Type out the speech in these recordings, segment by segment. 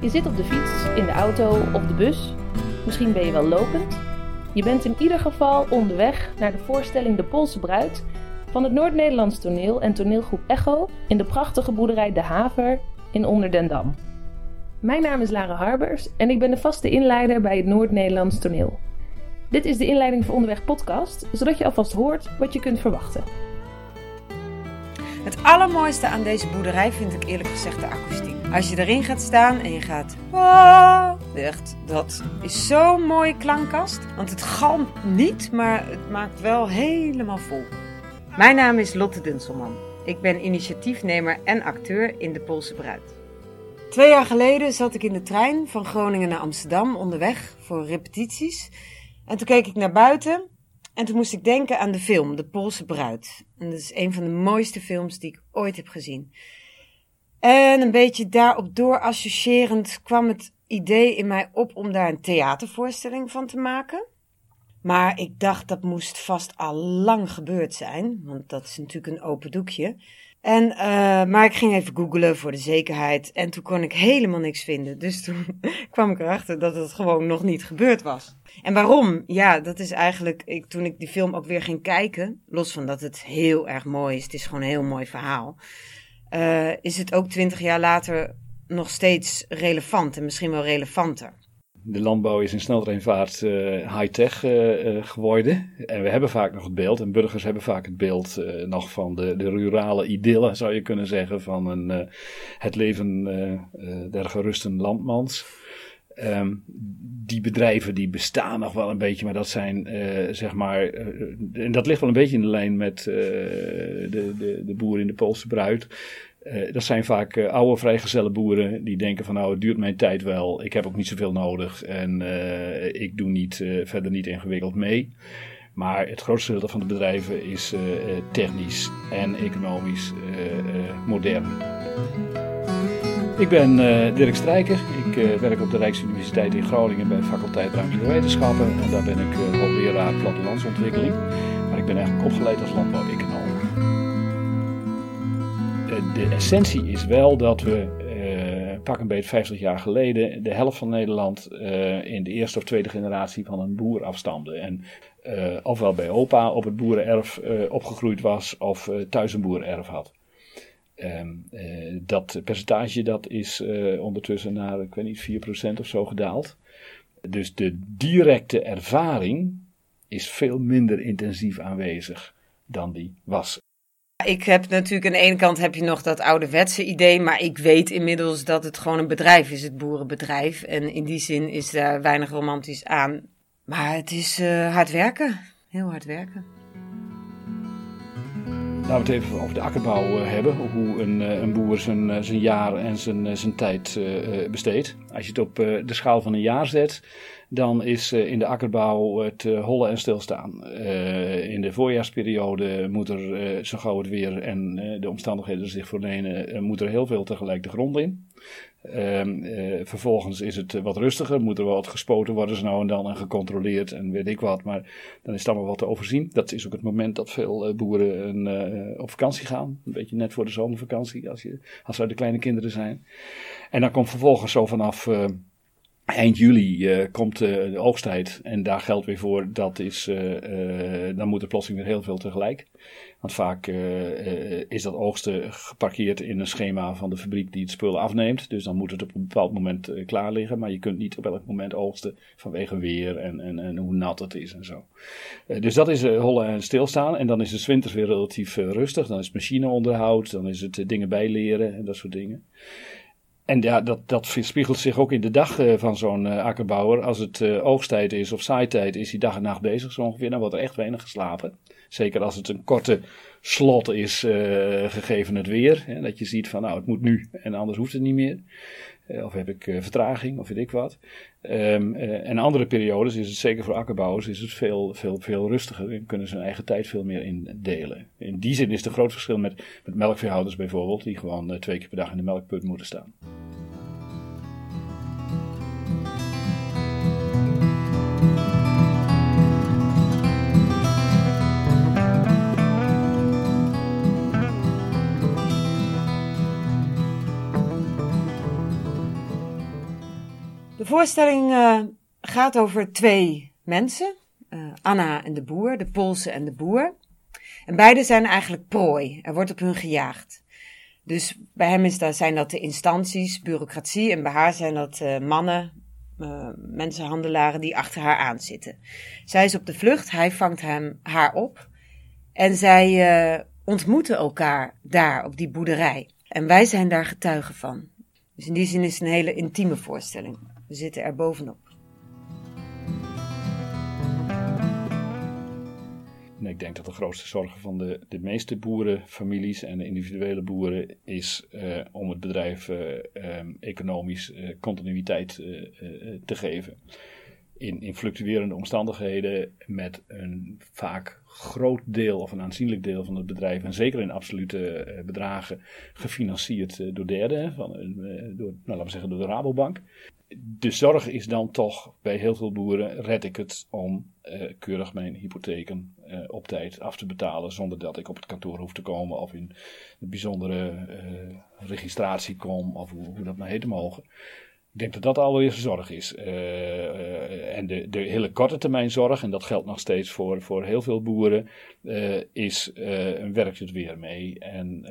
Je zit op de fiets, in de auto of de bus. Misschien ben je wel lopend. Je bent in ieder geval onderweg naar de voorstelling De Poolse Bruid van het Noord-Nederlands toneel en toneelgroep Echo in de prachtige boerderij De Haver in Onderdendam. Mijn naam is Lara Harbers en ik ben de vaste inleider bij het Noord-Nederlands toneel. Dit is de inleiding voor Onderweg podcast, zodat je alvast hoort wat je kunt verwachten. Het allermooiste aan deze boerderij vind ik eerlijk gezegd de akoestiek. Als je erin gaat staan en je gaat... "Ah", Echt, dat is zo'n mooie klankkast. Want het galmt niet, maar het maakt wel helemaal vol. Mijn naam is Lotte Dunselman. Ik ben initiatiefnemer en acteur in De Poolse Bruid. Twee jaar geleden zat ik in de trein van Groningen naar Amsterdam onderweg voor repetities. En toen keek ik naar buiten en toen moest ik denken aan de film De Poolse Bruid. En dat is een van de mooiste films die ik ooit heb gezien. En een beetje daarop door associërend kwam het idee in mij op om daar een theatervoorstelling van te maken. Maar ik dacht dat moest vast al lang gebeurd zijn, want dat is natuurlijk een open doekje. En, eh, maar ik ging even googlen voor de zekerheid en toen kon ik helemaal niks vinden. Dus toen kwam ik erachter dat het gewoon nog niet gebeurd was. En waarom? Ja, dat is eigenlijk, ik, toen ik die film ook weer ging kijken, los van dat het heel erg mooi is, het is gewoon een heel mooi verhaal, eh, is het ook twintig jaar later nog steeds relevant en misschien wel relevanter. De landbouw is in sneltreinvaart uh, high-tech uh, geworden. En we hebben vaak nog het beeld, en burgers hebben vaak het beeld nog van de, de rurale idylle, zou je kunnen zeggen, van een, het leven der gerusten landmans. Um, die bedrijven die bestaan nog wel een beetje, maar dat zijn zeg maar, en dat ligt wel een beetje in de lijn met de, de, de boer in de Poolse bruid. Dat zijn vaak oude vrijgezelle boeren die denken van nou het duurt mijn tijd wel, ik heb ook niet zoveel nodig en ik doe niet, verder niet ingewikkeld mee. Maar het grootste deel van de bedrijven is technisch en economisch modern. Ik ben Dirk Strijker, ik werk op de Rijksuniversiteit in Groningen bij de faculteit Ruimtelijke Wetenschappen en daar ben ik hoogleraar plattelandsontwikkeling. Maar ik ben eigenlijk opgeleid als landbouweconoom de essentie is wel dat we uh, pak een beetje 50 jaar geleden de helft van Nederland uh, in de eerste of tweede generatie van een boer afstamde. En uh, ofwel bij opa op het boerenerf opgegroeid was of thuis een boerenerf had. Um, dat percentage dat is ondertussen naar, ik weet niet, 4% of zo gedaald. Dus de directe ervaring is veel minder intensief aanwezig dan die was. Ik heb natuurlijk aan de ene kant heb je nog dat ouderwetse idee, maar ik weet inmiddels dat het gewoon een bedrijf is, het boerenbedrijf. En in die zin is daar weinig romantisch aan. Maar het is uh, hard werken, heel hard werken. Laten we het even over de akkerbouw uh, hebben. Hoe een, uh, een boer zijn, zijn jaar en zijn, zijn tijd besteedt. Als je het op de schaal van een jaar zet, dan is in de akkerbouw het hollen en stilstaan. In de voorjaarsperiode moet er, zo gauw het weer en de omstandigheden zich verlenen, moet er heel veel tegelijk de grond in. Ehm, vervolgens is het wat rustiger, moet er wat gespoten worden zo nou en dan en gecontroleerd en weet ik wat. Maar dan is het allemaal wat te overzien. Dat is ook het moment dat veel boeren op vakantie gaan. Een beetje net voor de zomervakantie, als, je, als er de kleine kinderen zijn. En dan komt vervolgens zo vanaf Eind juli uh, komt uh, de oogsttijd en daar geldt weer voor, dat is, uh, dan moet er plotseling weer heel veel tegelijk. Want vaak is dat oogsten geparkeerd in een schema van de fabriek die het spul afneemt. Dus dan moet het op een bepaald moment klaar liggen. Maar je kunt niet op elk moment oogsten vanwege weer en, en, en hoe nat het is en zo. dus dat is hollen en stilstaan. En dan is de winters weer relatief rustig. Dan is machineonderhoud, dan is het dingen bijleren en dat soort dingen. En ja, dat, dat spiegelt zich ook in de dag uh, van zo'n uh, akkerbouwer. Als het uh, oogsttijd is of zaaitijd, is hij dag en nacht bezig zo ongeveer. Dan wordt er echt weinig geslapen. Zeker als het een korte slot is, gegeven het weer. Hè, dat je ziet van nou, het moet nu en anders hoeft het niet meer. of heb ik vertraging of weet ik wat. Um, en andere periodes is het zeker voor akkerbouwers is het veel, veel, veel rustiger. En kunnen ze hun eigen tijd veel meer indelen. In die zin is het een groot verschil met, met melkveehouders bijvoorbeeld. Die gewoon twee keer per dag in de melkput moeten staan. Voorstelling uh, gaat over twee mensen, uh, Anna en de boer, de Poolse en de boer. En beide zijn eigenlijk prooi. Er wordt op hun gejaagd. Dus bij hem is dat, zijn dat de instanties, bureaucratie. En bij haar zijn dat uh, mannen, mensenhandelaren die achter haar aan zitten. Zij is op de vlucht, hij vangt hem, haar op. En zij ontmoeten elkaar daar op die boerderij. En wij zijn daar getuigen van. Dus in die zin is het een hele intieme voorstelling. We zitten er bovenop. ik denk dat de grootste zorg van de, de meeste boerenfamilies en de individuele boeren is uh, om het bedrijf uh, um, economisch uh, continuïteit te geven. In, in fluctuerende omstandigheden met een vaak groot deel of een aanzienlijk deel van het bedrijf, en zeker in absolute bedragen, gefinancierd door derden, van, door, nou, laten we zeggen door de Rabobank de zorg is dan toch bij heel veel boeren: red ik het om uh, keurig mijn hypotheken uh, op tijd af te betalen. zonder dat ik op het kantoor hoef te komen of in een bijzondere uh, registratie kom, of hoe, dat maar heten mogen. Ik denk dat dat alweer zorg is. en de, de hele korte termijn zorg, en dat geldt nog steeds voor, voor heel veel boeren, is werkt het weer mee en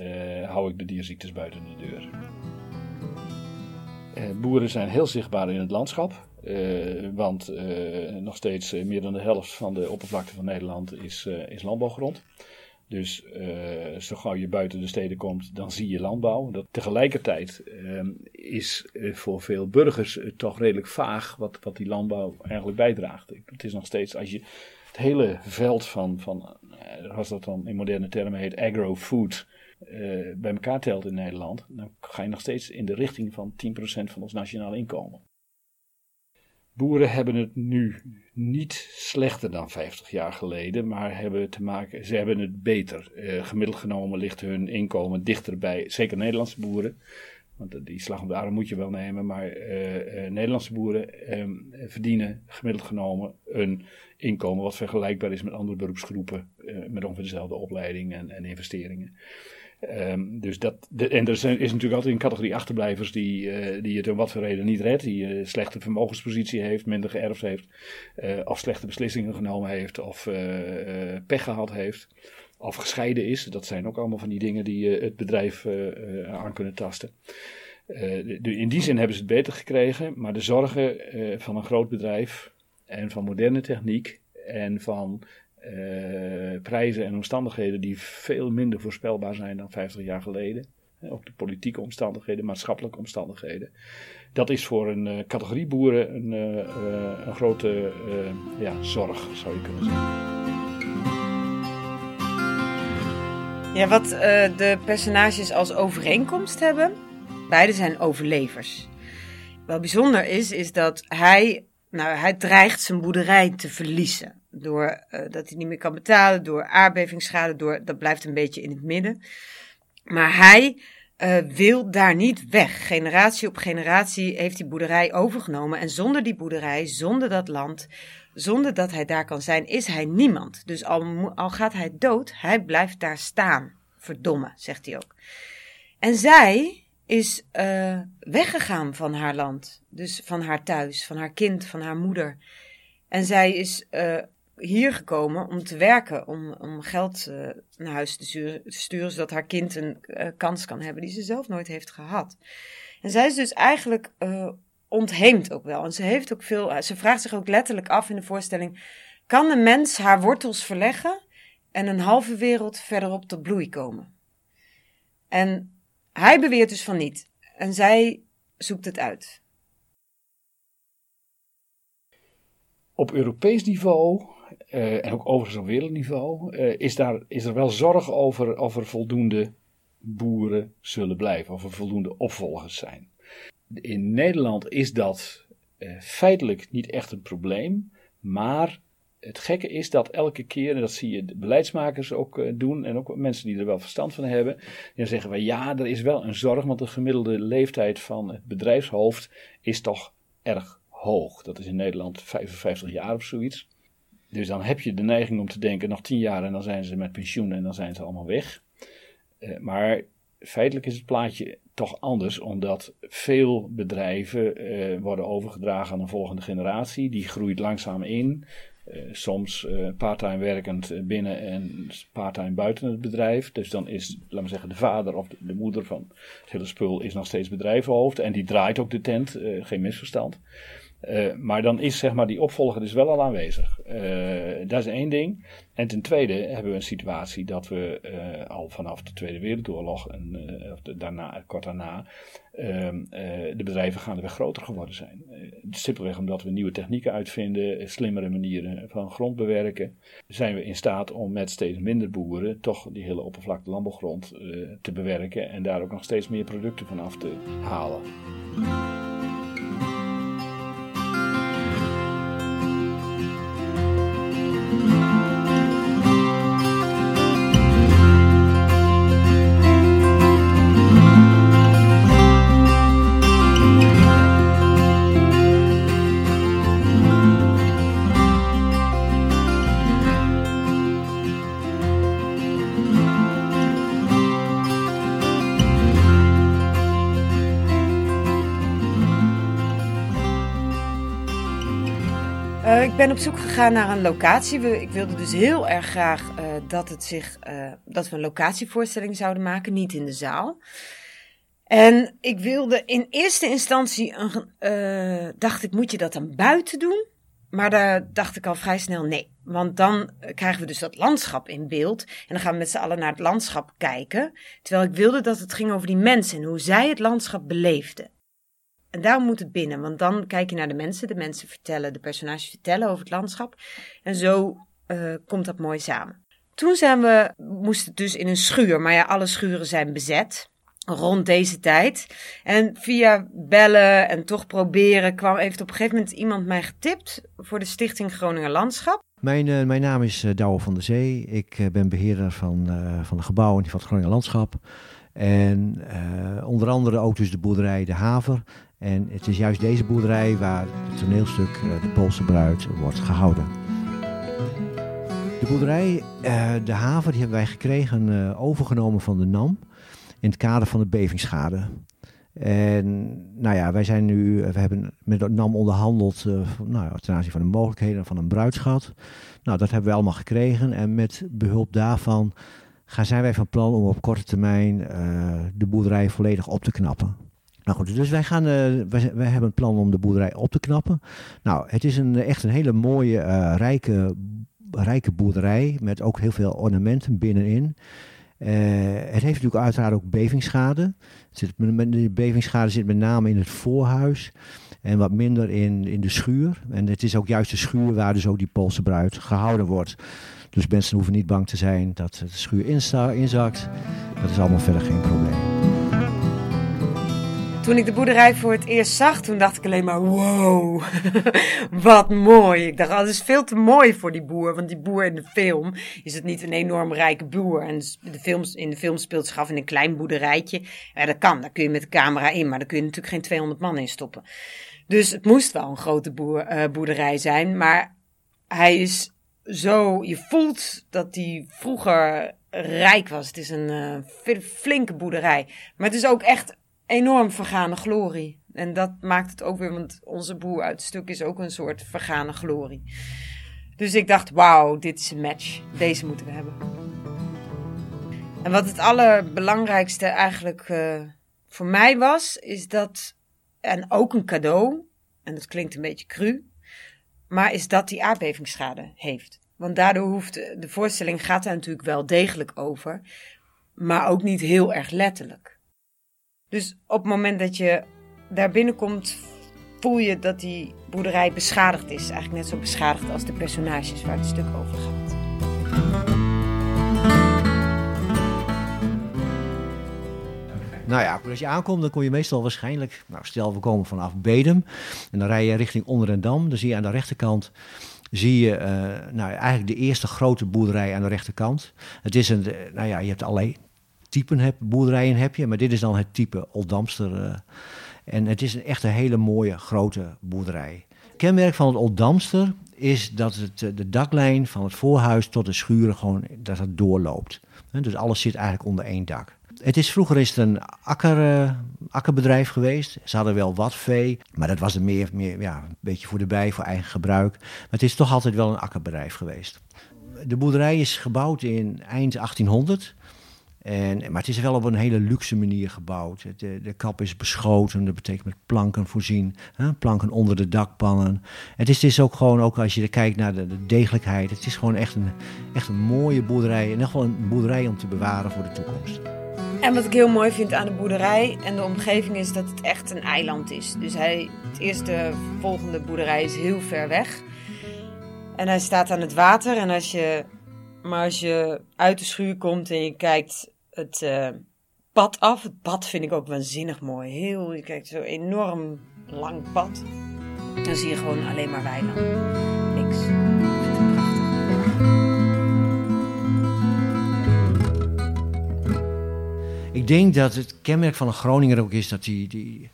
hou ik de dierziektes buiten de deur. Eh, boeren zijn heel zichtbaar in het landschap. Uh, want uh, nog steeds meer dan de helft van de oppervlakte van Nederland is, is landbouwgrond. Dus zo gauw je buiten de steden komt, dan zie je landbouw. Dat, tegelijkertijd ehm, is voor veel burgers toch redelijk vaag wat, wat die landbouw eigenlijk bijdraagt. Het is nog steeds, als je het hele veld van, van dat dan in moderne termen heet, agro-food uh, bij elkaar telt in Nederland, dan ga je nog steeds in de richting van 10% van ons nationaal inkomen. Boeren hebben het nu niet slechter dan 50 jaar geleden, maar hebben te maken, ze hebben het beter. Uh, gemiddeld genomen ligt hun inkomen dichter bij, zeker Nederlandse boeren. Want die slag om de arm moet je wel nemen, maar uh, Nederlandse boeren um, verdienen gemiddeld genomen een inkomen wat vergelijkbaar is met andere beroepsgroepen met ongeveer dezelfde opleiding en, en investeringen. Um, dus dat, en er is, is, natuurlijk altijd een categorie achterblijvers die, uh, die het om wat voor reden niet redt. Die uh, slechte vermogenspositie heeft, minder geërfd heeft. Uh, of slechte beslissingen genomen heeft. Of pech gehad heeft. Of gescheiden is. Dat zijn ook allemaal van die dingen die het bedrijf aan kunnen tasten. In die zin hebben ze het beter gekregen. Maar de zorgen van een groot bedrijf en van moderne techniek en van uh, prijzen en omstandigheden die veel minder voorspelbaar zijn dan 50 jaar geleden. Ook de politieke omstandigheden, maatschappelijke omstandigheden. Dat is voor een uh, categorie boeren een, uh, een grote ja, zorg, zou je kunnen zeggen. Ja, wat de personages als overeenkomst hebben, beide zijn overlevers. Wat bijzonder is, is dat hij, nou, hij dreigt zijn boerderij te verliezen door uh, dat hij niet meer kan betalen, door aardbevingsschade, door, dat blijft een beetje in het midden. Maar hij uh, wil daar niet weg. Generatie op generatie heeft die boerderij overgenomen. En zonder die boerderij, zonder dat land, zonder dat hij daar kan zijn, is hij niemand. Dus al, gaat hij dood, hij blijft daar staan. Verdomme, zegt hij ook. En zij is uh, weggegaan van haar land. Dus van haar thuis, van haar kind, van haar moeder. En zij is hier gekomen om te werken, om, om geld uh, naar huis te sturen, zodat haar kind een uh, kans kan hebben die ze zelf nooit heeft gehad. En zij is dus eigenlijk uh, ontheemd ook wel. En ze heeft ook veel, ze vraagt zich ook letterlijk af in de voorstelling: kan een mens haar wortels verleggen en een halve wereld verderop tot bloei komen? En hij beweert dus van niet. En zij zoekt het uit. Op Europees niveau uh, en ook overigens op wereldniveau, uh, is, daar, is er wel zorg over of er voldoende boeren zullen blijven, of er voldoende opvolgers zijn. In Nederland is dat uh, feitelijk niet echt een probleem, maar het gekke is dat elke keer, en dat zie je de beleidsmakers ook doen, en ook mensen die er wel verstand van hebben, dan zeggen we ja, er is wel een zorg, want de gemiddelde leeftijd van het bedrijfshoofd is toch erg hoog. Dat is in Nederland 55 jaar of zoiets. Dus dan heb je de neiging om te denken, nog tien jaar en dan zijn ze met pensioen en dan zijn ze allemaal weg. Uh, maar feitelijk is het plaatje toch anders, omdat veel bedrijven eh, worden overgedragen aan een volgende generatie. Die groeit langzaam in. Eh, soms uh, parttime werkend binnen en parttime buiten het bedrijf. Dus dan is, laten we zeggen, de vader of de, moeder van het hele spul is nog steeds bedrijvenhoofd. En die draait ook de tent, geen misverstand. Uh, maar dan is zeg maar die opvolger dus wel al aanwezig. Uh, dat is één ding. En ten tweede hebben we een situatie dat we uh, al vanaf de Tweede Wereldoorlog en of daarna, kort daarna ehm, de bedrijven gaandeweg groter geworden zijn. simpelweg omdat we nieuwe technieken uitvinden, slimmere manieren van grond bewerken, zijn we in staat om met steeds minder boeren toch die hele oppervlakte landbouwgrond te bewerken en daar ook nog steeds meer producten van af te halen. Ben op zoek gegaan naar een locatie. Ik wilde dus heel erg graag uh, dat, het zich, uh, dat we een locatievoorstelling zouden maken, niet in de zaal. En ik wilde in eerste instantie, een, uh, dacht ik, moet je dat dan buiten doen? Maar daar dacht ik al vrij snel nee. Want dan krijgen we dus dat landschap in beeld. En dan gaan we met z'n allen naar het landschap kijken. Terwijl ik wilde dat het ging over die mensen en hoe zij het landschap beleefden. En daarom moet het binnen, want dan kijk je naar de mensen. De mensen vertellen, de personages vertellen over het landschap. En zo uh, komt dat mooi samen. Toen zijn we, moesten dus in een schuur, maar ja, alle schuren zijn bezet. Rond deze tijd. En via bellen en toch proberen kwam, heeft op een gegeven moment iemand mij getipt voor de Stichting Groninger Landschap. Mijn, uh, mijn naam is uh, Douwe van der Zee. Ik ben beheerder van, van de gebouwen van het Groninger Landschap. En onder andere ook dus de boerderij De Haver en het is juist deze boerderij waar het toneelstuk eh, De Poolse Bruid wordt gehouden. De boerderij, eh, de haven, die hebben wij gekregen, eh, overgenomen van de NAM in het kader van de bevingsschade. En nou ja, wij zijn nu, we hebben met de NAM onderhandeld nou, ten aanzien van de mogelijkheden van een bruidschat. Nou, dat hebben we allemaal gekregen en met behulp daarvan gaan, zijn wij van plan om op korte termijn de boerderij volledig op te knappen. Nou goed, dus wij, gaan, uh, wij, hebben een plan om de boerderij op te knappen. Nou, het is een, echt een hele mooie, uh, rijke, rijke boerderij met ook heel veel ornamenten binnenin. Het heeft natuurlijk uiteraard ook bevingsschade. De bevingsschade zit met name in het voorhuis en wat minder in, in de schuur. En het is ook juist de schuur waar dus ook die Poolse bruid gehouden wordt. Dus mensen hoeven niet bang te zijn dat de schuur inzakt. Dat is allemaal verder geen probleem. Toen ik de boerderij voor het eerst zag, toen dacht ik alleen maar, wow, wat mooi. Ik dacht, oh, dat is veel te mooi voor die boer. Want die boer in de film is het niet een enorm rijke boer. En de films, in de film speelt zich af in een klein boerderijtje. Ja, dat kan, daar kun je met de camera in, maar daar kun je natuurlijk geen 200 man in stoppen. Dus het moest wel een grote boer, uh, boerderij zijn. Maar hij is zo, je voelt dat hij vroeger rijk was. Het is een uh, flinke boerderij. Maar het is ook echt enorm vergane glorie. En dat maakt het ook weer, want onze boer uit het stuk is ook een soort vergane glorie. Dus ik dacht, wauw, dit is een match. Deze moeten we hebben. En wat het allerbelangrijkste eigenlijk uh, voor mij was, is dat, en ook een cadeau, en dat klinkt een beetje cru, maar is dat die aardbevingsschade heeft. Want daardoor hoeft, de voorstelling gaat daar natuurlijk wel degelijk over, maar ook niet heel erg letterlijk. Dus op het moment dat je daar binnenkomt, voel je dat die boerderij beschadigd is. Eigenlijk net zo beschadigd als de personages waar het stuk over gaat. Nou ja, als je aankomt, dan kom je meestal waarschijnlijk, nou stel we komen vanaf Bedem en dan rij je richting Onderdendam. Dan zie je aan de rechterkant zie je uh, nou, eigenlijk de eerste grote boerderij aan de rechterkant. Het is een, nou ja, je hebt allerlei typen heb, boerderijen heb je, maar dit is dan het type Oldamster. Uh, en het is een echt een hele mooie grote boerderij. Kenmerk van het Oldamster is dat het, eh, de daklijn van het voorhuis tot de schuren gewoon dat het doorloopt. Dus alles zit eigenlijk onder één dak. Het is vroeger is het een akker, uh, akkerbedrijf geweest. Ze hadden wel wat vee, maar dat was er meer, meer ja, een beetje voor de bij, voor eigen gebruik. Maar het is toch altijd wel een akkerbedrijf geweest. De boerderij is gebouwd in eind 1800. En, maar het is wel op een hele luxe manier gebouwd. De, de kap is beschoten, dat betekent met planken voorzien. Hè? Planken onder de dakpannen. Het is, is ook gewoon, ook als je kijkt naar de, de, degelijkheid, het is gewoon echt een, echt een mooie boerderij. In ieder geval een boerderij om te bewaren voor de toekomst. En wat ik heel mooi vind aan de boerderij en de omgeving is dat het echt een eiland is. Dus hij, het eerste volgende boerderij is heel ver weg. En hij staat aan het water. En als je, maar als je uit de schuur komt en je kijkt het uh, pad af. Het pad vind ik ook waanzinnig mooi. Heel, je kijkt zo enorm lang pad. Dan zie je gewoon alleen maar weiland. Niks. Ik denk dat het kenmerk van een Groninger ook is dat die, die,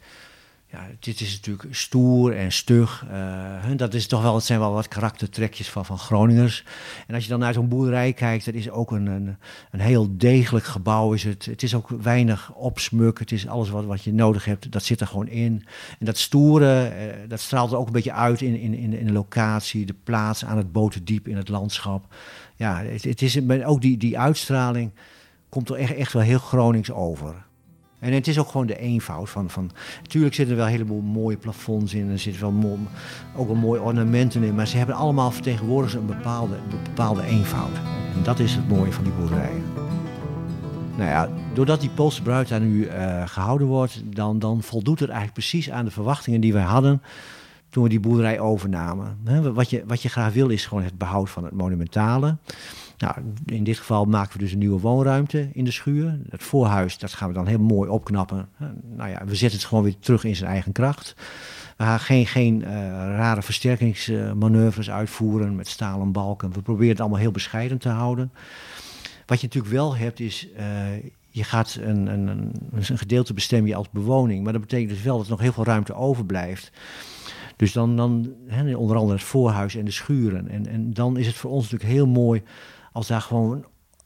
ja, dit is natuurlijk stoer en stug. Uh, dat is toch wel, het zijn wel wat karaktertrekjes van, van Groningers. En als je dan naar zo'n boerderij kijkt, dat is ook een, een, een, heel degelijk gebouw. Is het. het is ook weinig opsmuk. Het is alles wat, wat je nodig hebt, dat zit er gewoon in. En dat stoere, uh, dat straalt er ook een beetje uit in, in, in, in de locatie, de plaats aan het boterdiep in het landschap. Ja, het, het is ook die, die uitstraling komt er echt, echt wel heel Gronings over. En het is ook gewoon de eenvoud van, van... Natuurlijk zitten er wel een heleboel mooie plafonds in. Er zitten wel ook wel mooie ornamenten in. Maar ze hebben allemaal vertegenwoordigd een bepaalde, bepaalde eenvoud. En dat is het mooie van die boerderijen. Nou ja, doordat die Poolse bruid daar nu uh, gehouden wordt... Dan, dan voldoet het eigenlijk precies aan de verwachtingen die wij hadden toen we die boerderij overnamen. Wat je, wat je graag wil is gewoon het behoud van het monumentale. Nou, in dit geval maken we dus een nieuwe woonruimte in de schuur. Het voorhuis, dat gaan we dan heel mooi opknappen. Nou ja, we zetten het gewoon weer terug in zijn eigen kracht. We gaan geen, geen uh, rare versterkingsmanoeuvres uitvoeren met stalen balken. We proberen het allemaal heel bescheiden te houden. Wat je natuurlijk wel hebt is, uh, je gaat een, een, een, een gedeelte bestemmen je als bewoning. Maar dat betekent dus wel dat er nog heel veel ruimte overblijft. Dus dan, dan onder andere het voorhuis en de schuren. En, en dan is het voor ons natuurlijk heel mooi als daar gewoon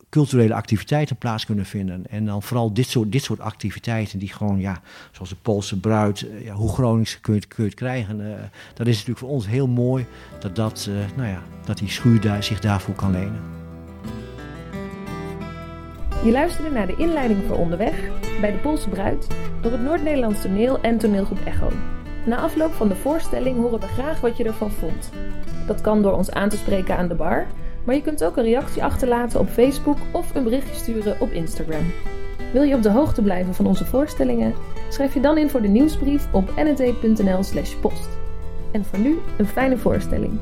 culturele activiteiten plaats kunnen vinden. En dan vooral dit soort, dit soort activiteiten die gewoon, ja, zoals de Poolse bruid, eh, ja, hoe Gronings kun je, kun je het krijgen. Uh, dat is natuurlijk voor ons heel mooi dat, dat, uh, nou ja, dat die schuur daar, zich daarvoor kan lenen. Je luisterde naar de inleiding voor Onderweg bij de Poolse bruid door het Noord-Nederlands toneel en toneelgroep Echo. Na afloop van de voorstelling horen we graag wat je ervan vond. Dat kan door ons aan te spreken aan de bar maar je kunt ook een reactie achterlaten op Facebook of een berichtje sturen op Instagram. Wil je op de hoogte blijven van onze voorstellingen? Schrijf je dan in voor de nieuwsbrief op nnt.nl/post. En voor nu een fijne voorstelling.